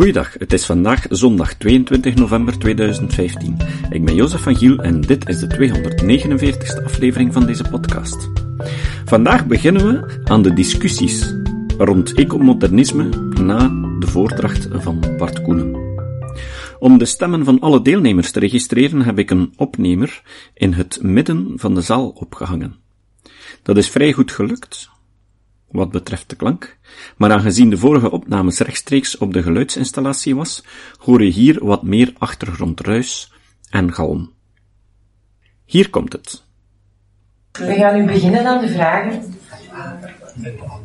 Goeiedag, het is vandaag zondag 22 november 2015. Ik ben Jozef van Giel en dit is de 249ste aflevering van deze podcast. Vandaag beginnen we aan de discussies rond ecomodernisme na de voordracht van Bart Koenen. Om de stemmen van alle deelnemers te registreren heb ik een opnemer in het midden van de zaal opgehangen. Dat is vrij goed gelukt, wat betreft de klank, maar aangezien de vorige opnames rechtstreeks op de geluidsinstallatie was, hoor je hier wat meer achtergrondruis en galm. Hier komt het. We gaan nu beginnen aan de vragen.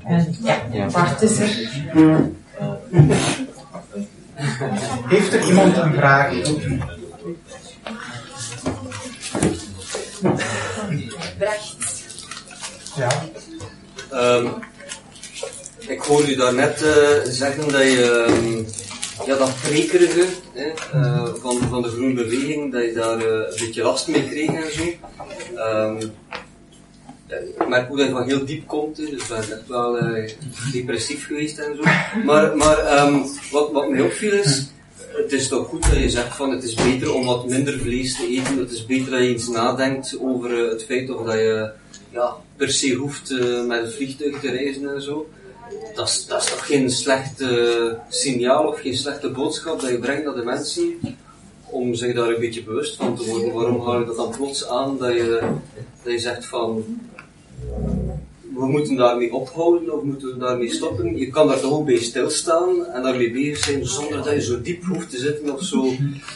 En ja, Bart is er. Heeft er iemand een vraag? Brecht. Ja. Ehm, ik hoorde u daarnet eh zeggen dat je ehm, ja, dat prekerige eh, van, van de groene beweging, dat je daar eh, een beetje last mee kreeg en zo. Ja, ik merk dat van heel diep komt, dus ik ben echt wel depressief geweest en zo. Maar, maar ehm, wat, wat mij opviel is, het is toch goed dat je zegt van het is beter om wat minder vlees te eten. Het is beter dat je eens nadenkt over het feit of dat je ja, per se hoeft met een vliegtuig te reizen en zo. Dat is, dat is toch geen slecht signaal of geen slechte boodschap dat je brengt naar de mensen om zich daar een beetje bewust van te worden. Waarom haal je dat dan plots aan dat je, dat je zegt van we moeten daarmee ophouden of moeten we daarmee stoppen. Je kan daar toch ook bij stilstaan en daarmee bezig zijn zonder dat je zo diep hoeft te zitten of zo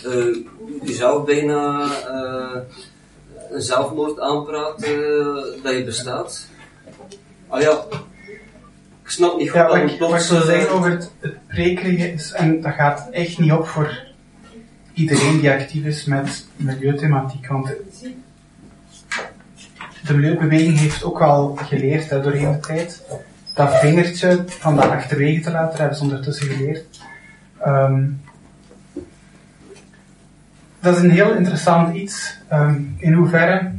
eh, jezelf bijna eh, een zelfmoord aanpraat eh, dat je bestaat. Ah ja, ik snap niet goed Ja, wat ik, wat ik plots... eh, zeggen over het, het prekerige is, en dat gaat echt niet op voor iedereen die actief is met milieuthematiek, want de milieubeweging heeft ook wel geleerd hè, doorheen de tijd. Dat vingertje van dat achterwege te laten, hebben ze ondertussen geleerd. Ehm, dat is een heel interessant iets. Ehm, in hoeverre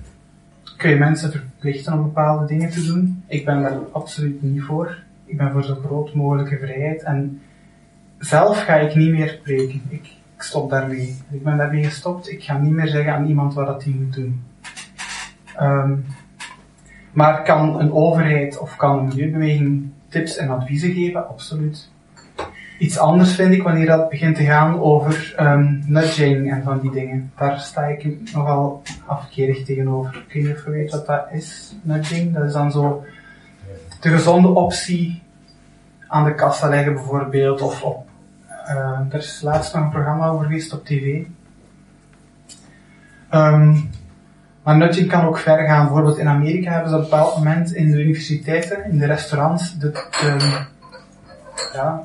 kun je mensen verplichten om bepaalde dingen te doen? Ik ben daar absoluut niet voor. Ik ben voor zo groot mogelijke vrijheid. En zelf ga ik niet meer preken. Ik, ik stop daarmee. Ik ben daarmee gestopt. Ik ga niet meer zeggen aan iemand wat dat hij moet doen. Ehm, maar kan een overheid of kan een milieubeweging tips en adviezen geven? Absoluut. Iets anders vind ik wanneer dat begint te gaan over ehm, nudging en van die dingen. Daar sta ik nogal afkerig tegenover. Ik weet je weet wat dat is, nudging. Dat is dan zo de gezonde optie aan de kassa leggen bijvoorbeeld. Of op, eh, er is laatst nog een programma over geweest op tv. Ehm, maar nudging kan ook ver gaan. Bijvoorbeeld in Amerika hebben ze op een bepaald moment in de universiteiten, in de restaurants, de, de ja,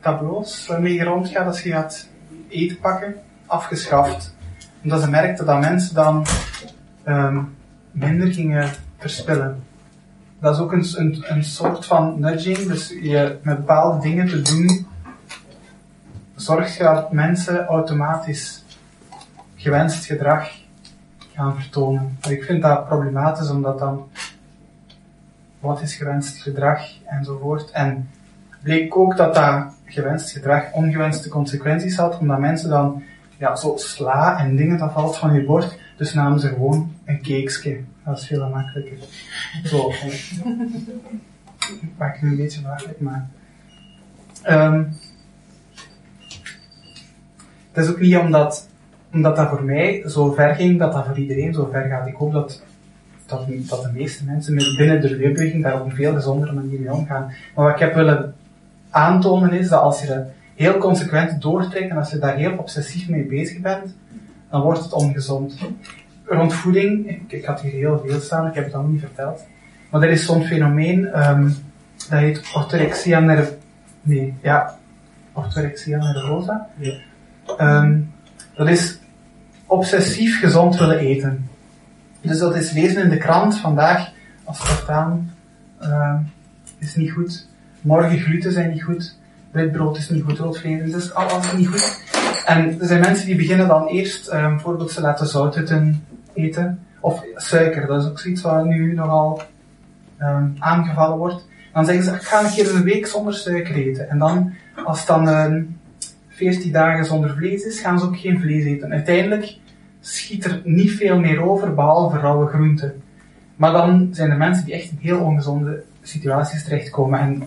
tableaus waarmee je rondgaat als je gaat eten pakken, afgeschaft. Omdat ze merkten dat mensen dan ehm, minder gingen verspillen. Dat is ook een, soort van nudging, dus je met bepaalde dingen te doen, zorgt je dat mensen automatisch gewenst gedrag gaan vertonen. Ik vind dat problematisch, omdat dan wat is gewenst gedrag enzovoort. En bleek ook dat dat gewenst gedrag ongewenste consequenties had, omdat mensen dan, ja, zo sla en dingen, dat valt van je bord, dus namen ze gewoon een cakesje. Dat is veel makkelijker. Zo. Ik maak het nu een beetje makkelijk, maar... Ehm het is ook niet omdat, omdat dat voor mij zo ver ging, dat dat voor iedereen zo ver gaat. Ik hoop dat, dat, dat de meeste mensen binnen de milieubeweging daar op een veel gezondere manier mee omgaan. Maar wat ik heb willen aantonen is dat als je dat heel consequent doortrekt en als je daar heel obsessief mee bezig bent, dan wordt het ongezond. Rond voeding, ik, ik had hier heel veel staan, ik heb het allemaal niet verteld. Maar er is zo'n fenomeen, ehm, dat heet orthorexia nervosa. Nee, ja, orthorexia nervosa. Ehm, dat is obsessief gezond willen eten. Dus dat is lezen in de krant vandaag, aspartaan ehm is niet goed, morgen gluten zijn niet goed, wit brood is niet goed, rood vlees, is alles niet goed. En er zijn mensen die beginnen dan eerst, ehm, bijvoorbeeld ze laten zouteten eten, of suiker, dat is ook zoiets wat nu nogal ehm, aangevallen wordt. Dan zeggen ze, ik ga een keer een week zonder suiker eten. En dan, als het dan uh, 14 dagen zonder vlees is, gaan ze ook geen vlees eten. Uiteindelijk schiet er niet veel meer over, behalve rauwe groenten. Maar dan zijn er mensen die echt in heel ongezonde situaties terechtkomen. En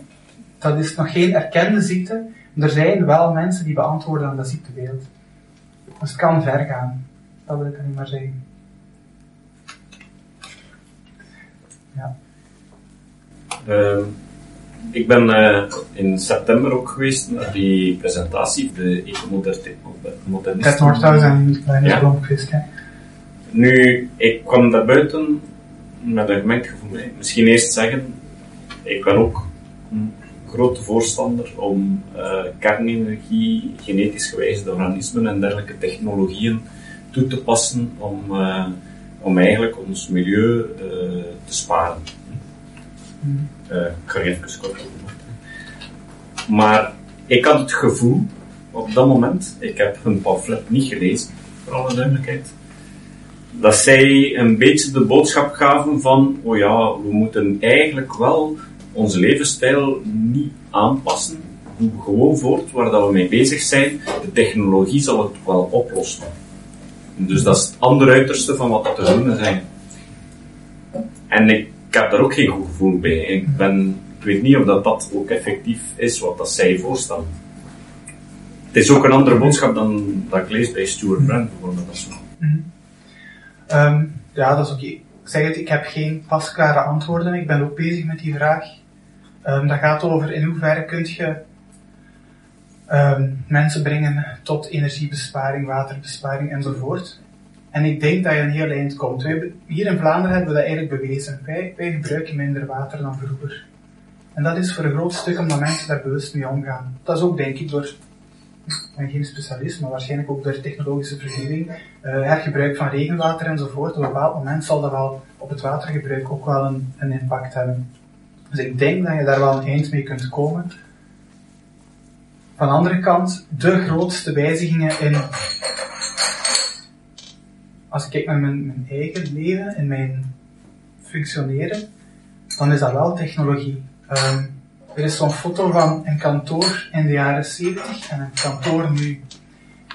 dat is nog geen erkende ziekte. Er zijn wel mensen die beantwoorden aan dat ziektebeeld. Dus het kan ver gaan. Dat wil ik niet maar zeggen. Ja. Uh, ik ben uh, in september ook geweest naar die presentatie, de ecomodernisten. Ted Nordhaus en Kleine ja. geweest, hè? Nu, ik kwam daar buiten met een gemengd gevoel. Misschien eerst zeggen, ik ben ook grote voorstander om uh, kernenergie, genetisch gewijzigde organismen en dergelijke technologieën toe te passen om, uh, om eigenlijk ons milieu uh, te sparen. Mm. ik ga even kort Maar ik had het gevoel, op dat moment, ik heb hun pamflet niet gelezen, voor alle duidelijkheid, dat zij een beetje de boodschap gaven van, oh ja, we moeten eigenlijk wel onze levensstijl niet aanpassen. We doen gewoon voort waar dat we mee bezig zijn. De technologie zal het wel oplossen. Dus dat is het andere uiterste van wat te doen zijn. En ik, heb daar ook geen goed gevoel bij. Ik, ben, ik weet niet of dat, dat ook effectief is wat dat zij voorstellen. Het is ook een andere boodschap dan dat ik lees bij Stuart Brand bijvoorbeeld. Um, ja, dat is oké. Ik zeg het, ik heb geen pasklare antwoorden. Ik ben ook bezig met die vraag. Um, dat gaat over in hoeverre kun je um, mensen brengen tot energiebesparing, waterbesparing enzovoort. En ik denk dat je een heel eind komt. Wij, hier in Vlaanderen hebben we dat eigenlijk bewezen. Wij, gebruiken minder water dan vroeger. En dat is voor een groot stuk omdat mensen daar bewust mee omgaan. Dat is ook denk ik door ik ben geen specialist, maar waarschijnlijk ook door technologische vernieuwing, uh, hergebruik van regenwater enzovoort. Op een bepaald moment zal dat wel op het watergebruik ook wel een, een impact hebben. Dus ik denk dat je daar wel een eind mee kunt komen. Van de andere kant, de grootste wijzigingen in, als ik kijk naar mijn, mijn eigen leven, in mijn functioneren, dan is dat wel technologie. Um, er is zo'n foto van een kantoor in de jaren 70 en een kantoor nu.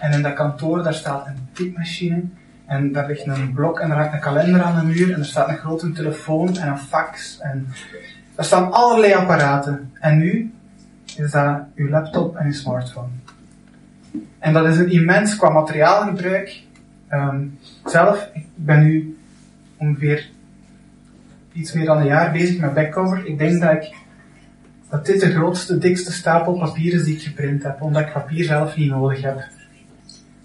En in dat kantoor daar staat een typemachine en daar ligt een blok en er hangt een kalender aan de muur en er staat een grote telefoon en een fax en er staan allerlei apparaten. En nu is dat uw laptop en uw smartphone. En dat is een immens qua materiaalgebruik. Um, zelf, ik ben nu ongeveer iets meer dan een jaar bezig met backcover. Ik denk dat ik dat dit de grootste, dikste stapel papier is die ik geprint heb, omdat ik papier zelf niet nodig heb.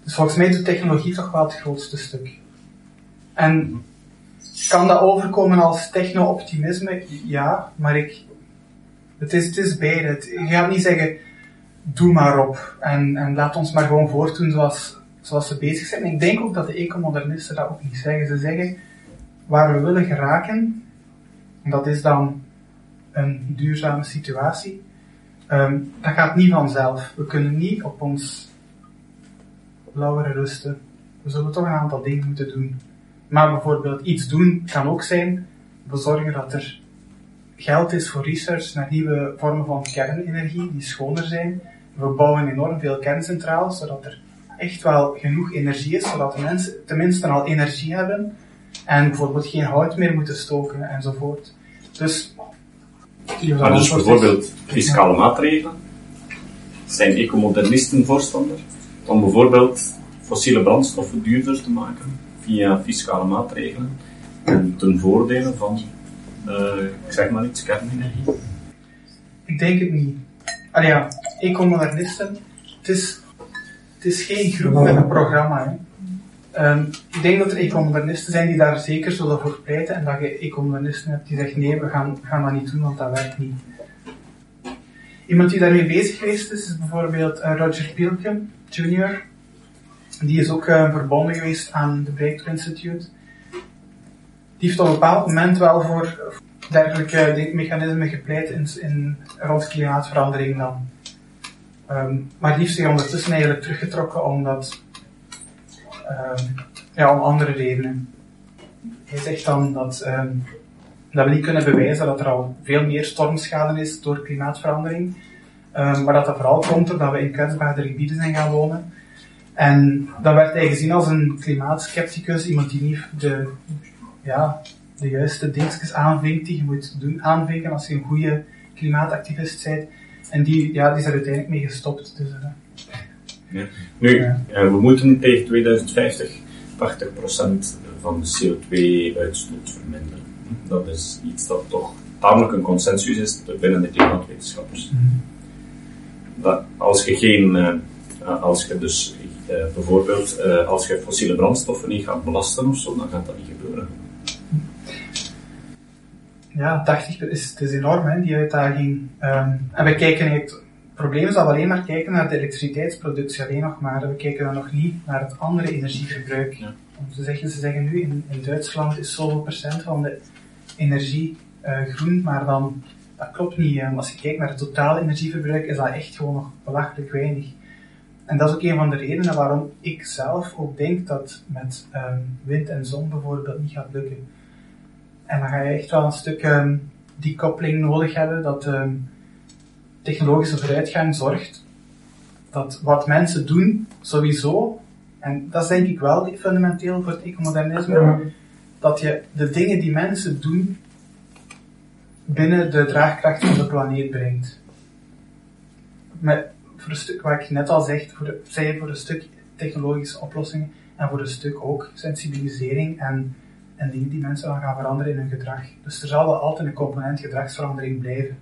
Dus volgens mij is de technologie toch wel het grootste stuk. En kan dat overkomen als techno-optimisme? Ja, maar ik, het is, het is beide. je gaat niet zeggen, doe maar op en, en laat ons maar gewoon voortdoen zoals, zoals ze bezig zijn. ik denk ook dat de ecomodernisten dat ook niet zeggen. Ze zeggen, waar we willen geraken, en dat is dan een duurzame situatie. Um, dat gaat niet vanzelf. We kunnen niet op ons lauwere rusten. We zullen toch een aantal dingen moeten doen. Maar bijvoorbeeld iets doen kan ook zijn, we zorgen dat er geld is voor research naar nieuwe vormen van kernenergie die schoner zijn. We bouwen enorm veel kerncentrales, zodat er echt wel genoeg energie is, zodat de mensen tenminste al energie hebben en bijvoorbeeld geen hout meer moeten stoken enzovoort. Dus maar dus bijvoorbeeld fiscale maatregelen. Zijn ecomodernisten voorstander om bijvoorbeeld fossiele brandstoffen duurder te maken via fiscale maatregelen en ten voordele van, uh, ik zeg maar iets, kernenergie? Ik denk het niet. Allee ja, ecomodernisten, het is, het is geen groep met een programma. Hè. Um, ik denk dat er ecomodernisten zijn die daar zeker zullen voor pleiten en dat je ecomodernisten hebt die zeggen nee, we gaan, gaan dat niet doen, want dat werkt niet. Iemand die daarmee bezig geweest is, is bijvoorbeeld uh, Roger Pielke Jr. Die is ook uh, verbonden geweest aan de Breakthrough Institute. Die heeft op een bepaald moment wel voor dergelijke mechanismen gepleit in, in rond klimaatverandering dan. Um, maar die heeft zich ondertussen eigenlijk teruggetrokken omdat um, ja, om andere redenen. Hij zegt dan dat um, Dat we niet kunnen bewijzen dat er al veel meer stormschade is door klimaatverandering. Maar dat dat vooral komt doordat we in kwetsbare gebieden zijn gaan wonen. En dat werd hij gezien als een klimaatskepticus, iemand die niet de, ja, de juiste dingetjes aanvinkt die je moet doen, aanvinken als je een goede klimaatactivist bent. En die, ja, die is er uiteindelijk mee gestopt. Dus, uh, ja. Nu, ja. we moeten tegen 2050 80% van de CO2-uitstoot verminderen. Dat is iets dat toch tamelijk een consensus is binnen de klimaatwetenschappers. Mm dat als je geen, uh, als je dus uh, bijvoorbeeld, uh, als je fossiele brandstoffen niet gaat belasten of zo, dan gaat dat niet gebeuren. Ja, 80 is, het is enorm, hè, die uitdaging. Um, en we kijken het probleem is dat we alleen maar kijken naar de elektriciteitsproductie alleen nog maar. We kijken dan nog niet naar het andere energieverbruik. Ja. Ze, zeggen, ze zeggen nu in, in Duitsland is zoveel procent van de energie uh, groen, maar dan dat klopt niet. Als je kijkt naar het totale energieverbruik, is dat echt gewoon nog belachelijk weinig. En dat is ook een van de redenen waarom ik zelf ook denk dat met um, wind en zon bijvoorbeeld niet gaat lukken. En dan ga je echt wel een stuk um, die koppeling nodig hebben, dat um, technologische vooruitgang zorgt dat wat mensen doen, sowieso, en dat is denk ik wel fundamenteel voor het ecomodernisme, dat je de dingen die mensen doen, binnen de draagkracht van de planeet brengt. Met, voor een stuk, wat ik net al zeg, voor, de, zei voor een stuk technologische oplossingen en voor een stuk ook sensibilisering en, en dingen die mensen dan gaan veranderen in hun gedrag. Dus er zal wel altijd een component gedragsverandering blijven.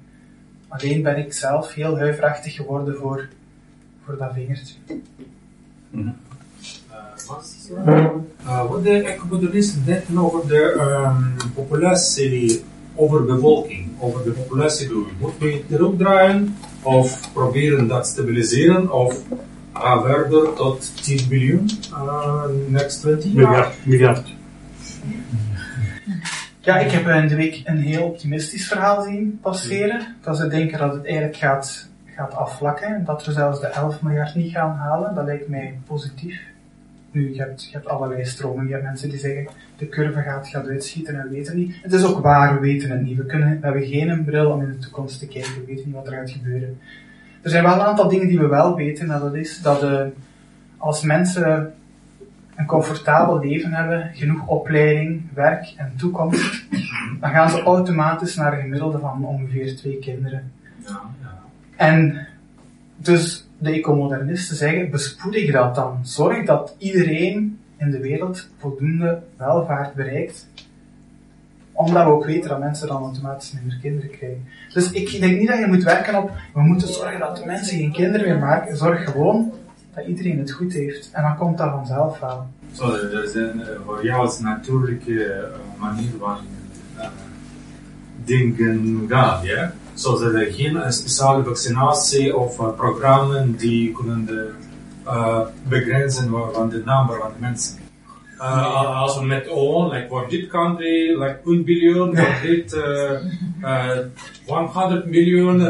Alleen ben ik zelf heel huiverachtig geworden voor, voor dat vingertje. Mm -hmm. uh, wat de ecomodernisten denken over de um, populatie over bevolking, over de populatie doen. Moeten we terugdraaien of proberen dat stabiliseren of gaan verder tot 10 miljoen uh, next 20 jaar? Miljard. Ja, ik heb in de week een heel optimistisch verhaal zien passeren. Dat ze denken dat het eigenlijk gaat, gaat afvlakken en dat we zelfs de 11 miljard niet gaan halen. Dat lijkt mij positief. Nu, je hebt, je hebt allerlei stromingen. Je hebt mensen die zeggen, de curve gaat, gaat uitschieten en we weten niet. Het is ook waar, we weten het niet. We, kunnen, we hebben geen bril om in de toekomst te kijken. We weten niet wat er gaat gebeuren. Er zijn wel een aantal dingen die we wel weten. En dat is dat uh, als mensen een comfortabel leven hebben, genoeg opleiding, werk en toekomst, dan gaan ze automatisch naar een gemiddelde van ongeveer twee kinderen. Ja, ja. En dus de ecomodernisten zeggen, bespoedig dat dan. Zorg dat iedereen in de wereld voldoende welvaart bereikt. Omdat we ook weten dat mensen dan automatisch minder kinderen krijgen. Dus ik denk niet dat je moet werken op, we moeten zorgen dat de mensen geen kinderen meer maken. Zorg gewoon dat iedereen het goed heeft. En dan komt dat vanzelf wel. Zo, dat is een, voor jou een natuurlijke uh, manier van uh, dingen gaan, ja? Zoals er geen speciale vaccinatie of uh, programma die kunnen de, uh, begrenzen van de nummer van de mensen. Uh, als we met OON, like voor dit country, like 1 biljoen, voor dit uh, 100 miljoen,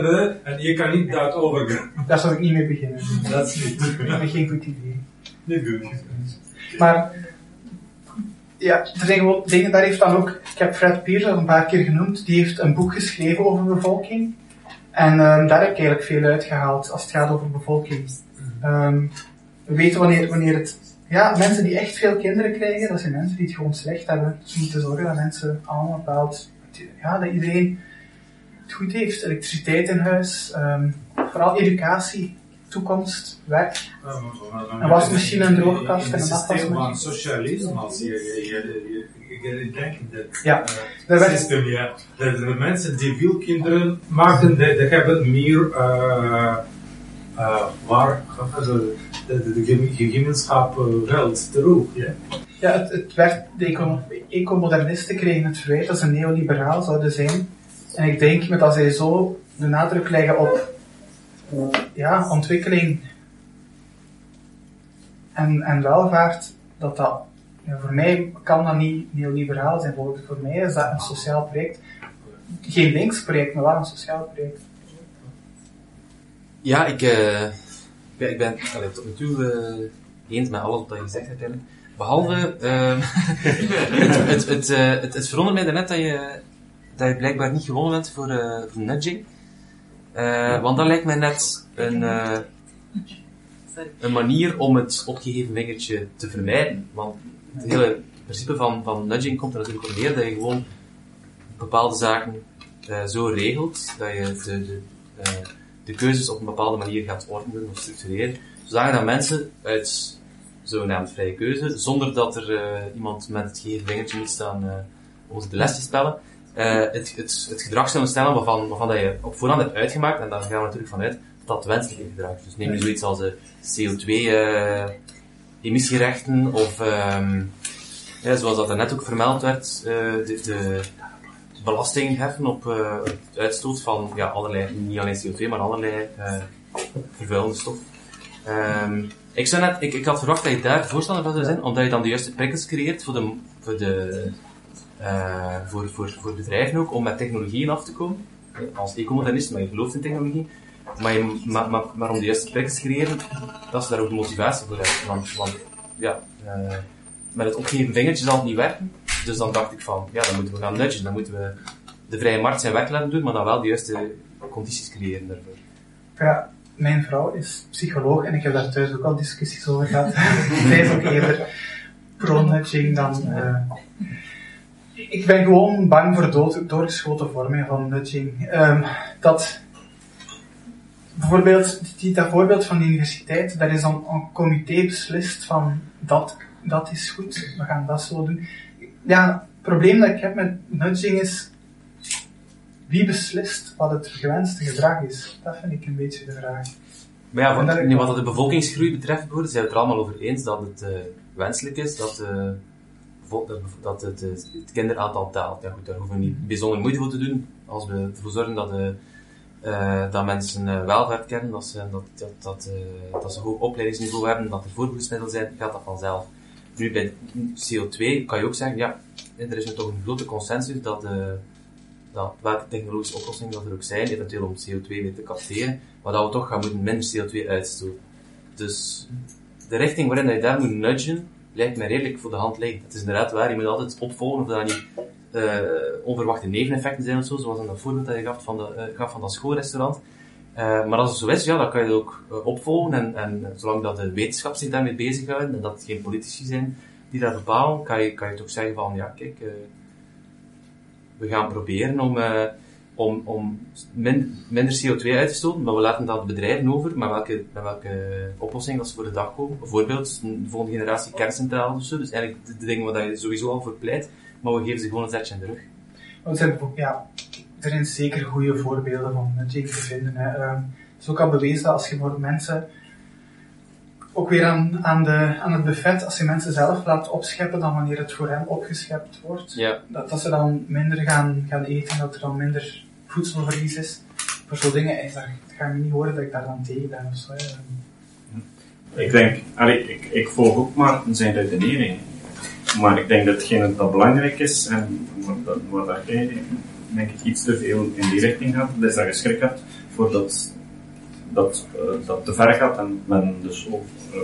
en je kan niet dat overgaan. Daar zal ik niet mee beginnen. Dat is niet is geen goed idee. Niet goed. Maar ja, er zijn gewoon dingen, daar heeft dan ook, ik heb Fred Peers al een paar keer genoemd, die heeft een boek geschreven over bevolking. En um, daar heb ik eigenlijk veel uitgehaald als het gaat over bevolking. Um, we weten wanneer, wanneer het, ja, mensen die echt veel kinderen krijgen, dat zijn mensen die het gewoon slecht hebben. We moeten zorgen dat mensen allemaal bepaald, ja, dat iedereen het goed heeft. Elektriciteit in huis, um, vooral educatie toekomst, werk. Een wasmachine, een droogkast en een afwasmachine. van socialisme, als je, je, je, denkt dat ja, uh, systeem, ja. De, de, mensen die veel kinderen maken, die, hebben meer uh, uh, waar de, de, gemeenschap geld terug. Ja, ja het, het werd, de ecomodernisten kregen het verwijt dat ze neoliberaal zouden zijn. En ik denk met dat zij zo de nadruk leggen op ja, ontwikkeling en, en welvaart, dat dat, voor mij kan dat niet neoliberaal zijn. Voor, mij is dat een sociaal project. Geen links project, maar wel een sociaal project. Ja, ik, uh, ik ben allee, tot nu toe uh, eens met alles wat je gezegd hebt eigenlijk. Behalve, uh, het, het, het, het, het verwondert mij daarnet dat je dat je blijkbaar niet gewonnen bent voor, eh, voor nudging. Eh, want dat lijkt mij net een, eh, een manier om het opgegeven vingertje te vermijden. Want het hele principe van, van nudging komt er natuurlijk op neer dat je gewoon bepaalde zaken eh, zo regelt dat je de, de, de keuzes op een bepaalde manier gaat ordenen of structureren, zodat mensen uit zogenaamd vrije keuze, zonder dat er iemand met het gegeven vingertje moet staan om ze de les te spellen, het, het, het gedrag zullen stellen waarvan, waarvan dat je op voorhand hebt uitgemaakt, en daar gaan we natuurlijk vanuit dat dat wenselijke gedrag is. Dus neem nu zoiets als de CO2-emissierechten, of ehm, ja, zoals dat er net ook vermeld werd, eh, de, de belasting heffen op eh, het uitstoot van ja, allerlei, niet alleen CO2, maar allerlei eh, vervuilende stof. Ehm, ik, zou net, ik, ik had verwacht dat je daar voorstander van zou zijn, omdat je dan de juiste prikkels creëert voor, de, voor, de, eh, voor, voor, voor bedrijven ook, om met technologieën af te komen. Eh, Als ecomodernist, maar je gelooft in technologie. Maar, maar, maar, maar om de juiste prikkels te creëren, dat ze daar ook de motivatie voor hebben. Want, want ja, eh, met het opgeven vingertje zal het niet werken. Dus dan dacht ik van, ja, dan moeten we gaan nudgen. Dan moeten we de vrije markt zijn werk laten doen, maar dan wel de juiste condities creëren daarvoor. Ja, mijn vrouw is psycholoog en ik heb daar thuis ook al discussies over gehad. Zij is ook eerder pro-nudging dan... ik ben gewoon bang voor dood, doorgeschoten vormen van nudging. Ehm, dat bijvoorbeeld, die, dat voorbeeld van de universiteit, daar is dan een comité beslist van dat, dat is goed, we gaan dat zo doen. Ja, het probleem dat ik heb met nudging is, wie beslist wat het gewenste gedrag is? Dat vind ik een beetje de vraag. Maar ja, dat wat, nu, wat de bevolkingsgroei betreft, zijn we het er allemaal over eens dat het eh, wenselijk is dat, eh, dat, het, eh, het kinderaantal daalt. Ja, goed, daar hoeven we niet bijzonder moeite voor te doen. Als we ervoor zorgen dat, de, eh, dat mensen eh, welvaart kennen, dat ze, dat, dat, dat, eh, dat ze een hoog opleidingsniveau hebben, dat er voorbehoedsmiddelen zijn, gaat dat vanzelf. Nu, bij CO2 kan je ook zeggen, ja, er is nu toch een grote consensus dat, eh, dat welke technologische oplossingen dat er ook zijn, eventueel om CO2 weer te capteren, maar dat we toch gaan moeten minder CO2 uitstoten. Dus de richting waarin je daar moet nudgen, lijkt mij redelijk voor de hand liggend. Het is inderdaad waar, je moet altijd opvolgen of dat niet eh, onverwachte neveneffecten zijn of zo, zoals in dat voorbeeld dat je gaf van, de, eh, gaf van dat schoolrestaurant. Eh, maar als het zo is, ja, dan kan je het ook opvolgen en, en zolang dat de wetenschap zich daarmee bezighoudt en dat het geen politici zijn die dat bepalen, kan je, kan je toch zeggen van, ja, kijk, we gaan proberen om, om, om min- minder CO2 uit te stoten, maar we laten dat bedrijven over met welke, met welke oplossing dat ze voor de dag komen. Bijvoorbeeld de volgende generatie kerncentrales of zo, dus eigenlijk de, de dingen waar je sowieso al voor pleit, maar we geven ze gewoon een zetje in de rug. Maar er zijn ja, er zijn zeker goede voorbeelden van nudging te vinden. Hè. Ehm, het is ook al bewezen dat als je voor mensen, ook weer aan, aan, de, aan het buffet, als je mensen zelf laat opscheppen dan wanneer het voor hen opgeschept wordt, Ja. dat, dat ze dan minder gaan, gaan eten, dat er dan minder voedselverlies is. Voor zo'n dingen is dat, ga je niet horen dat ik daar dan tegen ben of zo. Ik denk, allee, ik, ik volg ook maar zijn redenering. Maar ik denk dat hetgene dat belangrijk is, en waar, dat- waar dat jij denk ik iets te veel in die richting gaat, dat is dat je schrik hebt voordat dat, eh, dat te ver gaat en men dus ook eh,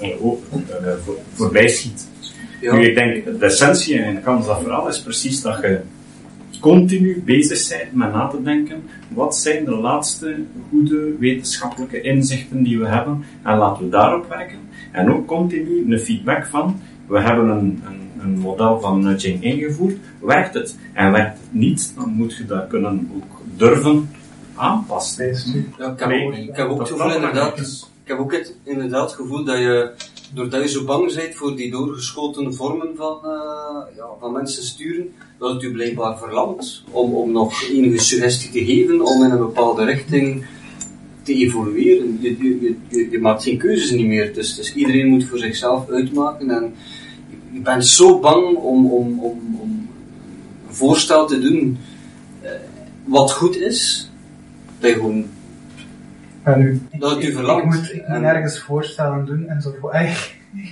eh, eh, ook, eh, voor, voorbij schiet. Ja. Nu, ik denk, de essentie in kans dat verhaal is precies dat je continu bezig bent met na te denken, wat zijn de laatste goede wetenschappelijke inzichten die we hebben, en laten we daarop werken. En ook continu een feedback van, we hebben een, een, een model van nudging ingevoerd, werkt het? En werkt het niet, dan moet je dat kunnen ook durven aanpassen. Ja, ik heb ook, ik heb ook dat het dat gevoel belangrijk inderdaad, ik heb ook het, inderdaad het gevoel dat je, doordat je zo bang bent voor die doorgeschoten vormen van, eh, ja, van mensen sturen, dat het u blijkbaar verlamt om, om nog enige suggestie te geven, om in een bepaalde richting te evolueren. Je, je, je- maakt geen keuzes niet meer, dus, dus iedereen moet voor zichzelf uitmaken en je, je bent zo bang om, om, om, om een voorstel te doen eh, wat goed is, dat je gewoon Maar nu, Dat het u ik, verlangt. ik moet, ik moet En- ergens voorstellen doen en zo. Ey,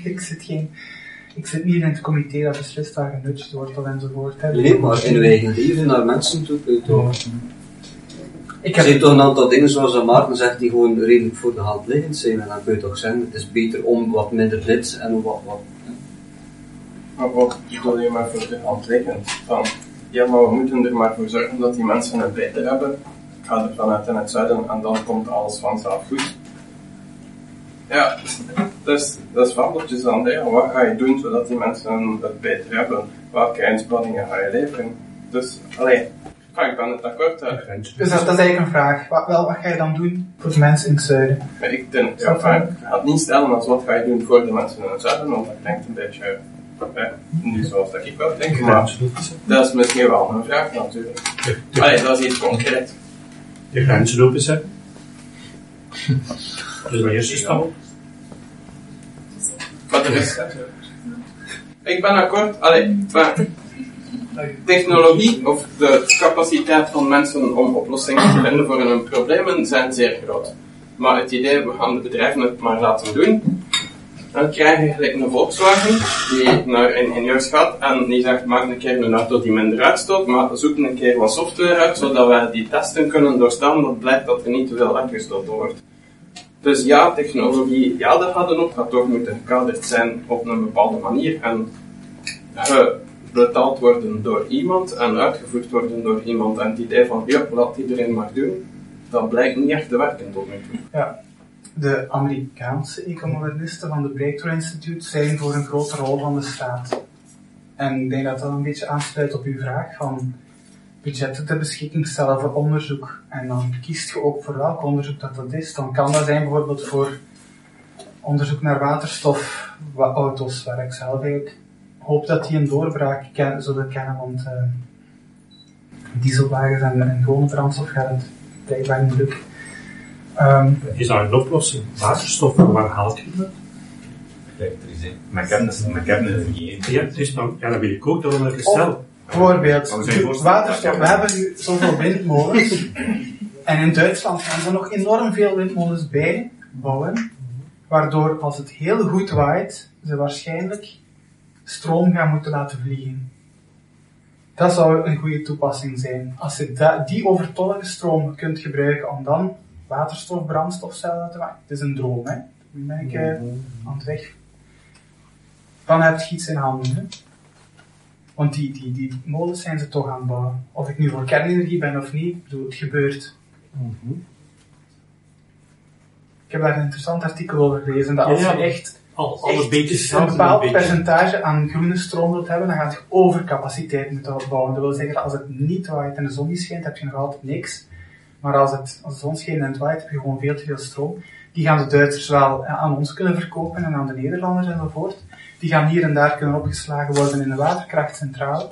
ik zit geen, ik zit niet in het comité dat beslist dat genudged wordt of enzovoort. hè. Nee, maar in uw eigen leven naar mensen toe kun je toch... Ik Er zijn heb, toch een aantal dingen zoals dat Maarten zegt die gewoon redelijk voor de hand liggend zijn. En dan kun je toch zeggen, het is beter om wat minder dit en wat... wat Maar wat bedoel je maar voor de hand liggend? Van, ja, maar we moeten er maar voor zorgen dat die mensen het beter hebben. Ik ga er vanuit in het zuiden en dan komt alles vanzelf goed. Ja, dus dat is fabeltjes dan. Hè. Wat ga je doen zodat die mensen het beter hebben? Welke inspanningen ga je leveren? Dus, alleen, ik ben het akkoord daar. Dus dat, dat is eigenlijk een vraag. Wat, wel, wat ga je dan doen voor de mensen in het zuiden? Maar ik denk, ja, ik ga het niet stellen als wat ga je doen voor de mensen in het zuiden, want dat klinkt een beetje eh, niet zoals dat ik wel denk, maar dat is misschien wel een vraag natuurlijk. Allee, dat is iets concreet. De grenzen openzetten. Dat is mijn eerste stap. Maar er is... Ik ben akkoord, allee, maar technologie of de capaciteit van mensen om oplossingen te vinden voor hun problemen zijn zeer groot. Maar het idee, we gaan de bedrijven het maar laten doen, dan krijg je gelijk een Volkswagen die naar ingenieurs gaat en die zegt, maak een keer een auto die minder uitstoot, maar zoek een keer wat software uit, zodat wij die testen kunnen doorstaan, dat blijkt dat er niet te veel uitgestoten wordt. Dus ja, technologie, ja, dat gaat ook, gaat toch moeten gekaderd zijn op een bepaalde manier en betaald worden door iemand en uitgevoerd worden door iemand. En het idee van, ja, laat iedereen maar doen, dat blijkt niet echt te werken tot nu toe. Ja. De Amerikaanse ecomodernisten van de Breakthrough Institute zijn voor een grote rol van de staat. En ik denk dat dat een beetje aansluit op uw vraag van budgetten ter beschikking stellen voor onderzoek. En dan kiest je ook voor welk onderzoek dat dat is. Dan kan dat zijn bijvoorbeeld voor onderzoek naar waterstof, auto's, waar ik zelf eigenlijk hoop dat die een doorbraak zullen kennen, want uh, dieselwagens en, en gewone brandstof gaat het blijkbaar niet lukken. Um, is daar een oplossing? Waterstof, waar haalt je dat? Elektriciteit. Maar ik heb het, ik heb het. Ja, dus dan, ja, dan wil ik ook dat we het stel. Bijvoorbeeld, waterstof, we hebben nu zoveel windmolens. en in Duitsland gaan ze nog enorm veel windmolens bijbouwen. Waardoor, als het heel goed waait, ze waarschijnlijk stroom gaan moeten laten vliegen. Dat zou een goede toepassing zijn. Als je die overtollige stroom kunt gebruiken om dan waterstof, brandstofcellen te maken. Het is een droom, hè. Nu ben ik aan het weg. Dan heb je iets in handen, hè. Want die, die, die molens zijn ze toch aan het bouwen. Of ik nu voor kernenergie ben of niet, bedoel, het gebeurt. Mm -hmm. Ik heb daar een interessant artikel over gelezen, dat als je echt al, alle beetjes een bepaald percentage aan groene stroom wilt hebben, dan gaat je overcapaciteit moeten opbouwen. Dat wil zeggen dat als het niet waait en de zon niet schijnt, heb je nog altijd niks. Maar als, het, als de zon schijnt en het waait, heb je gewoon veel te veel stroom. Die gaan de Duitsers wel aan ons kunnen verkopen en aan de Nederlanders enzovoort. Die gaan hier en daar kunnen opgeslagen worden in de waterkrachtcentrale.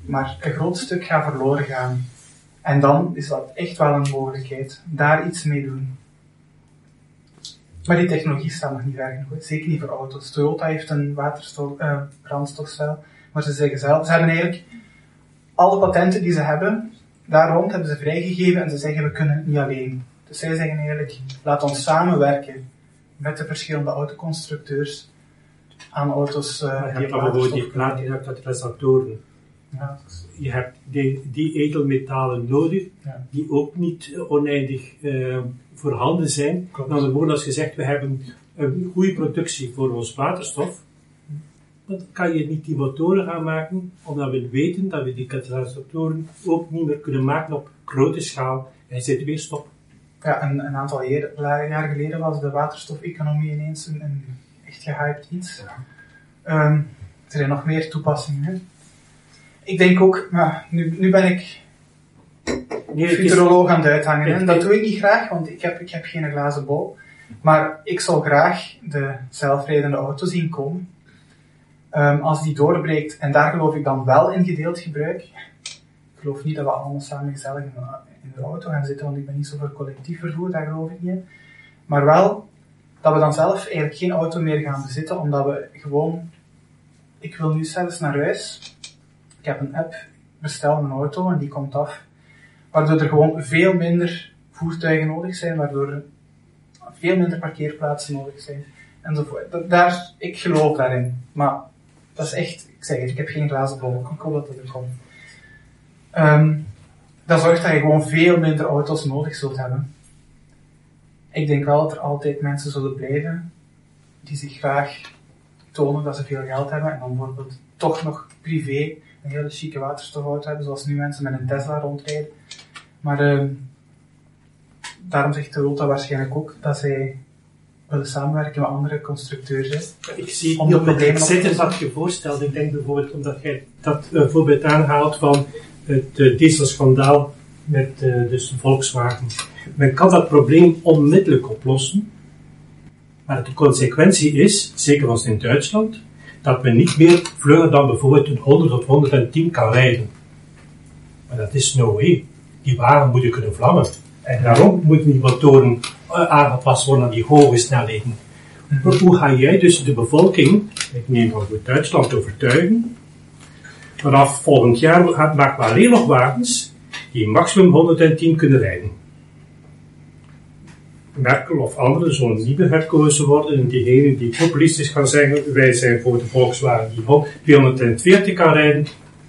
Maar een groot stuk gaat verloren gaan. En dan is dat echt wel een mogelijkheid. Daar iets mee doen. Maar die technologie staat nog niet ver genoeg. Zeker niet voor auto's. Toyota heeft een waterstof, uh, brandstofcel. Maar ze zeggen zelf, ze hebben eigenlijk alle patenten die ze hebben, daar rond hebben ze vrijgegeven en ze zeggen we kunnen het niet alleen. Dus zij zeggen eigenlijk, laat ons samenwerken met de verschillende autoconstructeurs aan auto's uh, je hebt bijvoorbeeld die platinum-katalysatoren. Ja. Je hebt die, die edelmetalen nodig, ja. die ook niet oneindig uh, voorhanden zijn. Klopt. Dan woorden als je zegt, we hebben een goede productie voor ons waterstof, dan kan je niet die motoren gaan maken, omdat we weten dat we die katalysatoren ook niet meer kunnen maken op grote schaal en zit weer stop. Ja, een, een aantal jaar, geleden was de waterstof-economie ineens een, een, echt gehyped iets. Ja. Um, er zijn nog meer toepassingen. Hè? Ik denk ook, maar nu, nu ben ik nee, futuroloog aan het uithangen. En dat doe ik niet graag, want ik heb, ik heb geen glazen bol. Maar ik zou graag de zelfrijdende auto zien komen. Um, als die doorbreekt, en daar geloof ik dan wel in gedeeld gebruik. Ik geloof niet dat we allemaal samen gezellig in de, in de auto gaan zitten, want ik ben niet zo voor collectief vervoer, daar geloof ik niet in. Maar wel dat we dan zelf eigenlijk geen auto meer gaan bezitten, omdat we gewoon, ik wil nu zelfs naar huis, ik heb een app, bestel een auto en die komt af waardoor er gewoon veel minder voertuigen nodig zijn, waardoor er veel minder parkeerplaatsen nodig zijn. Enzovoort. Daar, ik geloof daarin. Maar dat is echt, ik zeg het, ik heb geen glazen bol. Ik hoop dat dat er komt. Um, dat zorgt dat je gewoon veel minder auto's nodig zult hebben. Ik denk wel dat er altijd mensen zullen blijven die zich graag tonen dat ze veel geld hebben en dan bijvoorbeeld toch nog privé een hele chique waterstofauto hebben, zoals nu mensen met een Tesla rondrijden. Maar ehm, daarom zegt Toyota waarschijnlijk ook dat zij willen samenwerken met andere constructeurs. Ik zie niet op het wat je voorstelt. Ik denk bijvoorbeeld omdat jij dat eh, voorbeeld aanhaalt van het uh, dieselschandaal met eh, dus Volkswagen. Men kan dat probleem onmiddellijk oplossen. Maar de consequentie is, zeker als in Duitsland, dat men niet meer vlugger dan bijvoorbeeld een 100 of 110 kan rijden. Maar dat is no way. Die wagen moeten kunnen vlammen. En daarom moeten die motoren aangepast worden aan die hoge snelheden. Maar hoe ga jij dus de bevolking, ik neem van Duitsland, overtuigen? Vanaf volgend jaar maken we alleen nog wagens die maximum 110 kunnen rijden. Merkel of anderen zullen niet meer herkozen worden en diegenen die populistisch gaan zeggen, wij zijn voor de Volkswagen die ho- 240 kan rijden,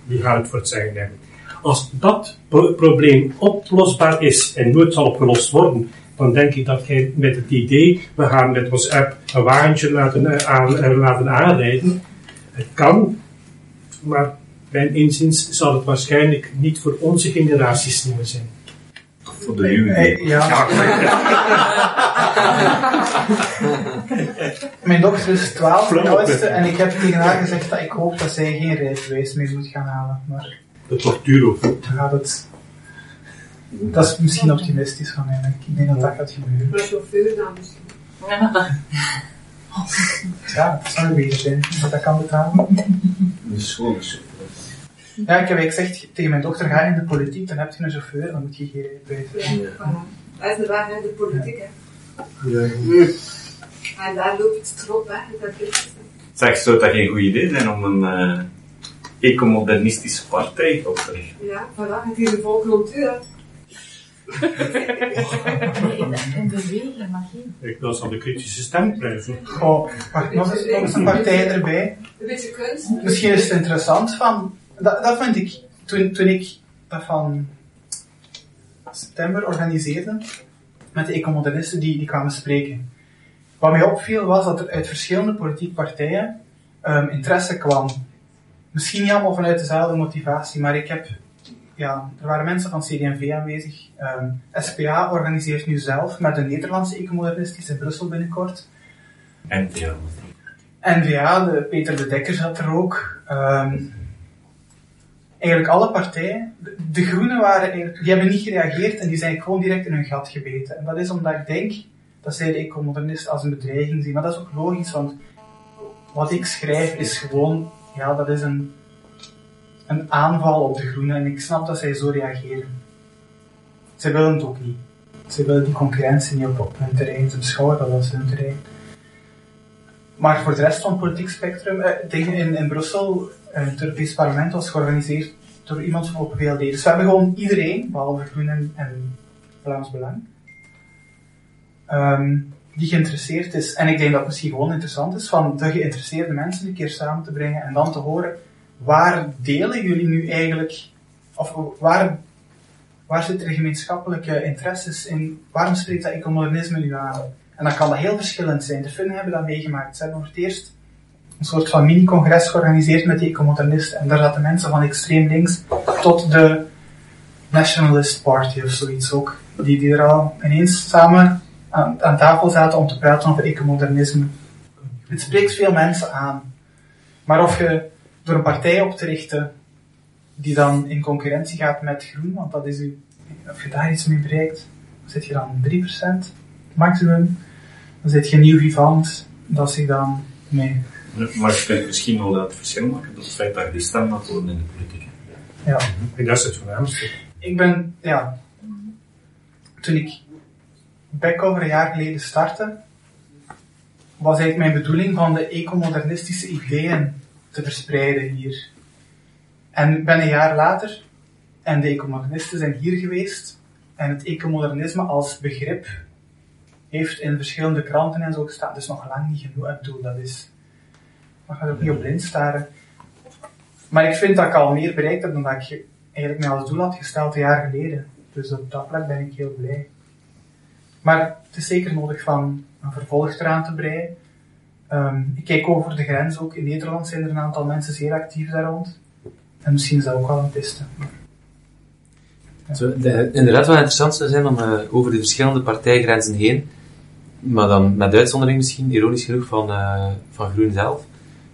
die gaan het voor het zeggen hebben. Als dat pro- probleem oplosbaar is en nooit zal opgelost worden, dan denk ik dat jij met het idee, we gaan met ons app een wagentje laten, eh, aan, eh, laten aanrijden, het kan, maar mijn inziens zal het waarschijnlijk niet voor onze generatie slimmer zijn. Voor de nieuwe. Eh, ja. Mijn dochter is 12, de oudste, en ik heb tegen haar gezegd dat ik hoop dat zij geen rijbewijs meer moet gaan halen. Maar Dat wordt duur ook. dan gaat het. Dat is misschien optimistisch van mij, ik denk dat dat gaat gebeuren. Maar chauffeur dan misschien. Ja, dat zou een beetje zijn, dat dat kan betalen. De school is Ja, ik heb gezegd tegen mijn dochter, ga in de politiek, dan heb je een chauffeur, dan moet je geen rijbewijs Ja, hebben. voilà. Dat is de weg naar de politiek, hè. Ja. En daar loopt het erop, hè. Dat is Zeg, zou dat geen goed idee zijn om een eh, ecomodernistische partij op te richten? Ja, voilà. Het is de volk rond u, Een beweging, maar geen. Ik wil de kritische stem blijven. Goh, wacht, nog eens, nog eens een partij erbij. Een beetje kunst. Misschien is het interessant van, dat, dat vind ik, toen, toen ik dat van september organiseerde, met de ecomodernisten die, die kwamen spreken. Wat mij opviel was dat er uit verschillende politieke partijen ehm, interesse kwam. Misschien niet allemaal vanuit dezelfde motivatie, maar ik heb, ja, er waren mensen van CD&V aanwezig. Ehm, SPA organiseert nu zelf met een Nederlandse ecomodernistische in Brussel binnenkort. En ja. NVA, de Peter de Dekker zat er ook. Ehm, eigenlijk alle partijen. De, de Groenen waren die hebben niet gereageerd en die zijn gewoon direct in hun gat gebeten. En dat is omdat ik denk dat zij de ecomodernisten als een bedreiging zien. Maar dat is ook logisch, want wat ik schrijf is gewoon, ja, dat is een, een aanval op de Groenen. En ik snap dat zij zo reageren. Zij willen het ook niet. Zij willen die concurrentie niet op, op hun terrein. Ze beschouwen dat als hun terrein. Maar voor de rest van het politiek spectrum, eh, in, in Brussel, eh, het Europees Parlement was georganiseerd door iemand van Open VLD. Dus we hebben gewoon iedereen, behalve Groenen en Vlaams Belang, ehm, die geïnteresseerd is. En ik denk dat het misschien gewoon interessant is van de geïnteresseerde mensen een keer samen te brengen en dan te horen, waar delen jullie nu eigenlijk, of waar, waar zitten er gemeenschappelijke interesses in, waarom spreekt dat ecomodernisme nu aan? En dan kan dat heel verschillend zijn. De Finnen hebben dat meegemaakt. Ze hebben voor het eerst een soort van mini-congres georganiseerd met die ecomodernisten. En daar zaten mensen van extreem links tot de Nationalist Party of zoiets ook. Die, die er al ineens samen aan, aan tafel zaten om te praten over ecomodernisme. Het spreekt veel mensen aan. Maar of je door een partij op te richten die dan in concurrentie gaat met groen, want dat is u, of je daar iets mee bereikt, dan zit je dan 3% maximum. Dan zit je nieuw vivant, dat zich dan, nee. Maar je kunt misschien wel dat verschil maken door het feit dat je die stem laat worden in de politiek. Ja. En dat is het voornaamste. Ik ben, ja, toen ik back over een jaar geleden startte, was eigenlijk mijn bedoeling van de ecomodernistische ideeën te verspreiden hier. En ben een jaar later, en de ecomodernisten zijn hier geweest, en het ecomodernisme als begrip heeft in verschillende kranten en zo gestaan. Dus nog lang niet genoeg. Ik bedoel, dat is, mag er ook niet op blind staren. Maar ik vind dat ik al meer bereikt heb dan dat ik ge- eigenlijk mij als doel had gesteld een jaar geleden. Dus op dat vlak ben ik heel blij. Maar het is zeker nodig van een vervolg eraan te breien. Ehm, ik kijk over de grens ook. In Nederland zijn er een aantal mensen zeer actief daar rond. En misschien is dat ook wel een piste. De, inderdaad wel interessant zou zijn om uh, over de verschillende partijgrenzen heen, maar dan met uitzondering misschien, ironisch genoeg, van, uh, van Groen zelf,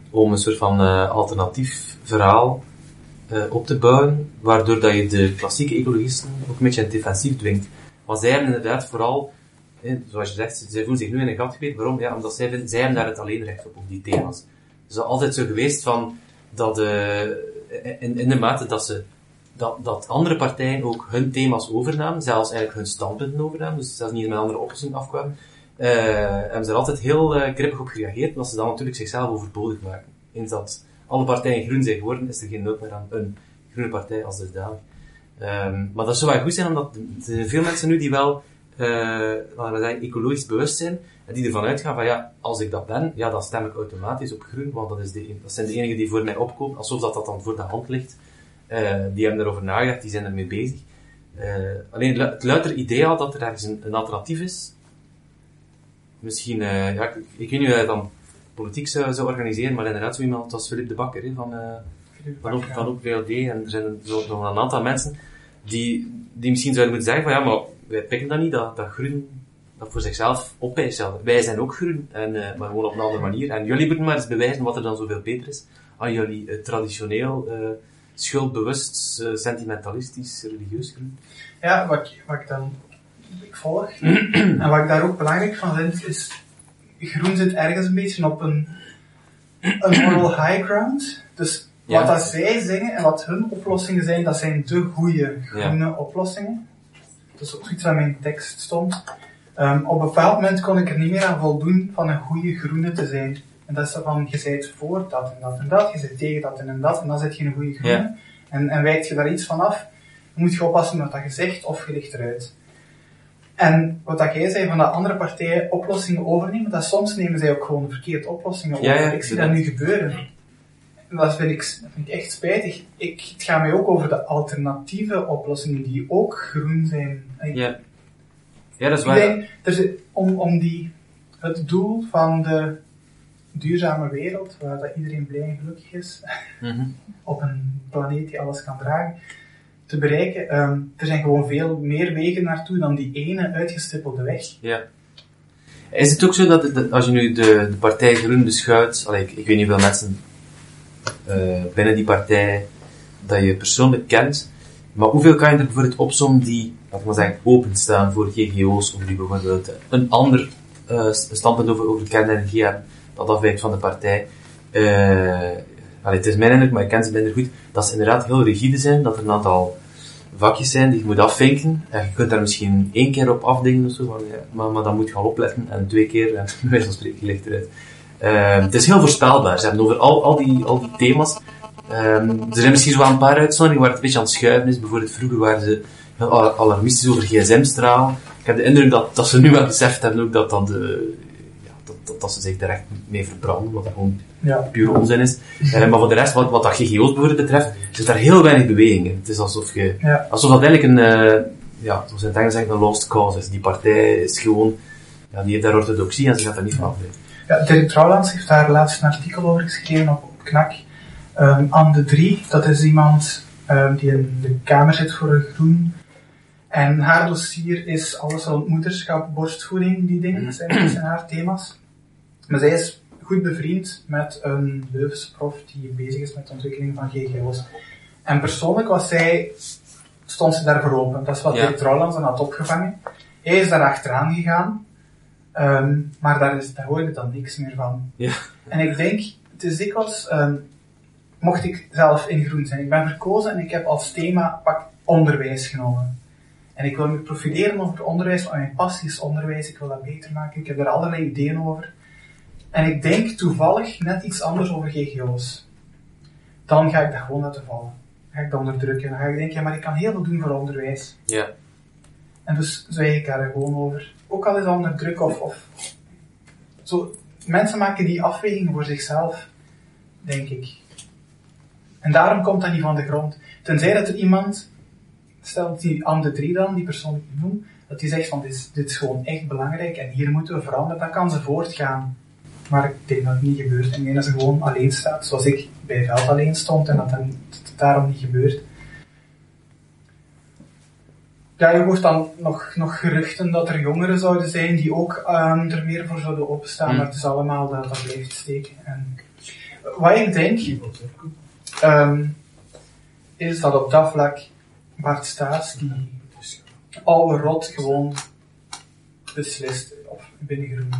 om een soort van uh, alternatief verhaal op te bouwen, waardoor dat je de klassieke ecologisten ook een beetje defensief dwingt. Want zij hebben inderdaad vooral, zoals je zegt, zij voelen zich nu in een gat geweest. Waarom? Ja, omdat zij, zij hebben daar het alleen recht op, op die thema's. Het is altijd zo geweest van, dat in, in de mate dat ze dat, dat andere partijen ook hun thema's overnamen, zelfs eigenlijk hun standpunten overnamen, dus zelfs niet met andere oplossing afkwamen, uh, hebben ze er altijd heel uh, op gereageerd, omdat ze dan natuurlijk zichzelf overbodig maken. Eens dat alle partijen groen zijn geworden, is er geen nood meer aan een groene partij als dusdanig. Um, maar dat zou wel goed zijn, omdat er veel mensen nu die wel, laten we zeggen, ecologisch bewust zijn, en die ervan uitgaan van ja, als ik dat ben, ja, dan stem ik automatisch op groen, want dat, is de, dat zijn de enigen die voor mij opkomen, alsof dat, dat dan voor de hand ligt. Uh, die hebben erover nagedacht, die zijn ermee bezig. Uh, alleen het luider idee al dat er ergens een, een alternatief is. Misschien, uh, ja, ik, ik, weet niet hoe je dan politiek zou, zou organiseren, maar inderdaad zo iemand als Philip de Bakker, hè, van, van, op, van VLD, en er zijn zo, nog een aantal mensen die, die misschien zouden moeten zeggen van ja, maar wij pikken dat niet, dat, dat groen dat voor zichzelf opeist. Wij zijn ook groen, en, maar gewoon op een andere manier. En jullie moeten maar eens bewijzen wat er dan zoveel beter is aan jullie traditioneel schuldbewust, uh, sentimentalistisch, religieus groen? Ja, wat, wat ik dan ik volg, en wat ik daar ook belangrijk van vind, is groen zit ergens een beetje op een, een moral high ground. Dus wat ja. dat zij zingen en wat hun oplossingen zijn, dat zijn de goede groene ja. oplossingen. Dat is ook iets in mijn tekst stond. Um, op een bepaald moment kon ik er niet meer aan voldoen van een goede groene te zijn. En dat is van, je bent voor dat en dat en dat, je bent tegen dat en dat, en dan zit je een goede groene. En, en wijkt je daar iets van af, dan moet je oppassen met wat je zegt of je ligt eruit. En wat dat jij zei van dat andere partijen oplossingen overnemen, dat soms nemen zij ook gewoon verkeerde oplossingen over. Ja, ja, ik zie dat nu gebeuren. Dat vind ik, dat vind ik echt spijtig. Ik, het gaat mij ook over de alternatieve oplossingen die ook groen zijn. Ja, ja dat is waar. Denk, om, om die, het doel van de duurzame wereld, waar dat iedereen blij en gelukkig is, mm op een planeet die alles kan dragen, te bereiken. Um, er zijn gewoon veel meer wegen naartoe dan die ene uitgestippelde weg. Ja. Is het ook zo dat, als je nu de, de partij Groen beschouwt, allee, ik, ik weet niet hoeveel mensen uh, binnen die partij dat je persoonlijk kent, maar hoeveel kan je er bijvoorbeeld opzommen die, laat ik maar zeggen, openstaan voor GGO's, of die bijvoorbeeld een ander uh, standpunt over, over kernenergie hebben? dat afwijkt van de partij. Uh, het is mijn indruk, maar ik ken ze minder goed, dat ze inderdaad heel rigide zijn, dat er een aantal vakjes zijn die je moet afvinken. En je kunt daar misschien één keer op afdingen of zo, maar, maar, dan moet je al opletten. En twee keer, en van spreken, ligt eruit. Uh, het is heel voorspelbaar. Ze hebben over al, al, die, al die thema's. Um, er zijn misschien zo wel een paar uitzonderingen waar het een beetje aan het schuiven is. Bijvoorbeeld vroeger waren ze heel alarmistisch over gsm-straal. Ik heb de indruk dat, dat ze nu wel beseft hebben ook dat dat de, dat, dat ze zich daar echt mee verbranden, wat gewoon ja. puur onzin is. Uh, maar voor de rest, wat, wat dat GGO's bijvoorbeeld betreft, zit daar heel weinig beweging in. Het is alsof, je, ja. alsof dat eigenlijk een, uh, ja, zoals in het Engels zeggen, een lost cause is. Die partij is gewoon, ja, die heeft daar orthodoxie en ze gaat er niet van af. Ja, Dirk Trouwlands heeft daar laatst een artikel over geschreven op, op KNAK. Um, Anne de Drie, dat is iemand um, die in de Kamer zit voor Groen. En haar dossier is alles rond moederschap, borstvoeding, die dingen zijn, zijn haar thema's. Maar zij is goed bevriend met een Leuvense prof die bezig is met de ontwikkeling van GGO's. En persoonlijk was zij, stond ze daarvoor open. Dat is wat ja. Dirk Trouwlands had opgevangen. Hij is daar achteraan gegaan, um, maar daar, is, daar dan niks meer van. Ja. En ik denk, het is dikwijls, um, mocht ik zelf in groen zijn. Ik ben verkozen en ik heb als thema pak onderwijs genomen. En ik wil me profileren over onderwijs, want mijn passie is onderwijs, ik wil dat beter maken. Ik heb er allerlei ideeën over. En ik denk toevallig net iets anders over GGO's. Dan ga ik dat gewoon laten vallen. Dan ga ik dat onderdrukken. Dan ga ik denken, ja, maar ik kan heel veel doen voor onderwijs. Ja. En dus zwijg ik daar gewoon over. Ook al is dat onder druk of, of zo. Mensen maken die afweging voor zichzelf, denk ik. En daarom komt dat niet van de grond. Tenzij dat er iemand, stel die aan de drie dan, die persoon die ik noem, dat die zegt van dit is, dit is gewoon echt belangrijk en hier moeten we veranderen, dan kan ze voortgaan. Maar ik denk dat het niet gebeurt. Ik denk dat ze gewoon alleen staat, zoals ik bij Veld alleen stond en dat dan het daarom niet gebeurt. Ja, je hoort dan nog, nog geruchten dat er jongeren zouden zijn die ook ehm, er meer voor zouden openstaan, Hmm. maar het is allemaal dat dat blijft steken. En wat ik denk, ehm, is dat op dat vlak Bart Staes die oude rot gewoon beslist op binnengroen.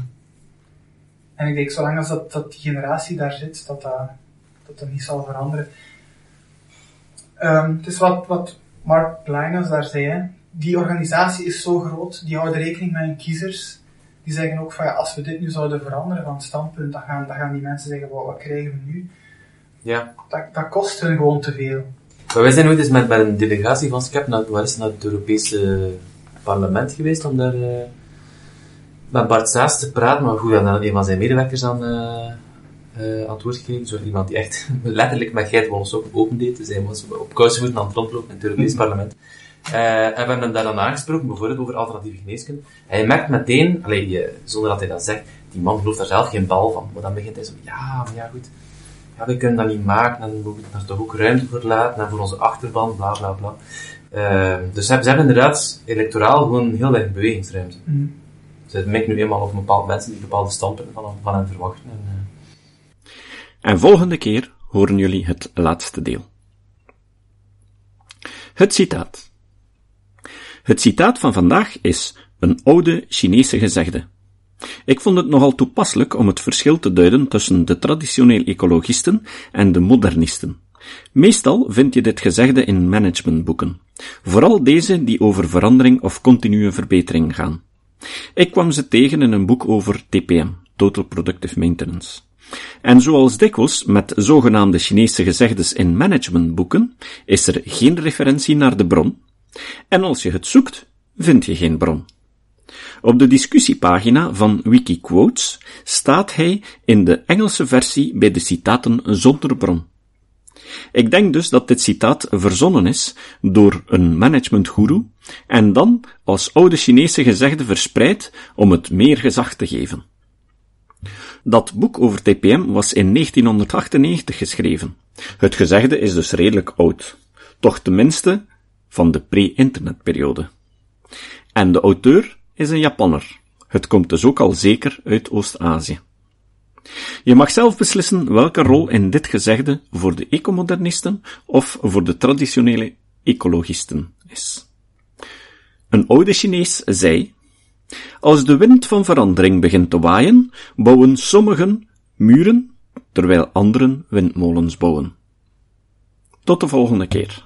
En ik denk, zolang als dat, dat die generatie daar zit, dat dat, dat, dat niet zal veranderen. Ehm, het is wat, wat Mark Pleiners daar zei, hè. Die organisatie is zo groot, die houden rekening met hun kiezers. Die zeggen ook van ja, als we dit nu zouden veranderen van standpunt, dan gaan, dan gaan die mensen zeggen, wat, wat krijgen we nu? Ja. Dat, dat kost hun gewoon te veel. Maar wij zijn ooit eens met, met een delegatie van SCEP naar, waar is het, naar het Europese parlement geweest om daar eh, met Bart Saas te praten. Maar goed, hebben een van zijn medewerkers aan, eh, eh, aan het woord gekregen. Zo iemand die echt letterlijk met geitenwolle sokken open deed. Dus hij was op kousenvoeten aan het rondlopen in het Europese parlement. Eh, en we hebben hem daar dan aangesproken, bijvoorbeeld over alternatieve geneeskunde. En je merkt meteen, allee, je- zonder dat hij dat zegt, die man gelooft daar zelf geen bal van. Maar dan begint hij zo, ja, maar ja goed, ja, we kunnen dat niet maken, en we moeten daar toch ook ruimte voor laten, en voor onze achterban, bla bla bla. Eh, dus ze hebben, ze hebben inderdaad electoraal gewoon heel weinig bewegingsruimte. Mm. Ze mikken nu eenmaal op bepaalde mensen die bepaalde standpunten van, van hen verwachten. En, eh, En volgende keer horen jullie het laatste deel. Het citaat. Het citaat van vandaag is een oude Chinese gezegde. Ik vond het nogal toepasselijk om het verschil te duiden tussen de traditioneel ecologisten en de modernisten. Meestal vind je dit gezegde in managementboeken, vooral deze die over verandering of continue verbetering gaan. Ik kwam ze tegen in een boek over TPM, Total Productive Maintenance. En zoals dikwijls met zogenaamde Chinese gezegdes in managementboeken, is er geen referentie naar de bron. En als je het zoekt, vind je geen bron. Op de discussiepagina van Wikiquotes staat hij in de Engelse versie bij de citaten zonder bron. Ik denk dus dat dit citaat verzonnen is door een managementgoeroe en dan als oude Chinese gezegde verspreid om het meer gezag te geven. Dat boek over TPM was in 1998 geschreven. Het gezegde is dus redelijk oud. Toch tenminste van de pre-internetperiode. En de auteur is een Japanner. Het komt dus ook al zeker uit Oost-Azië. Je mag zelf beslissen welke rol in dit gezegde voor de ecomodernisten of voor de traditionele ecologisten is. Een oude Chinees zei, als de wind van verandering begint te waaien, bouwen sommigen muren, terwijl anderen windmolens bouwen. Tot de volgende keer.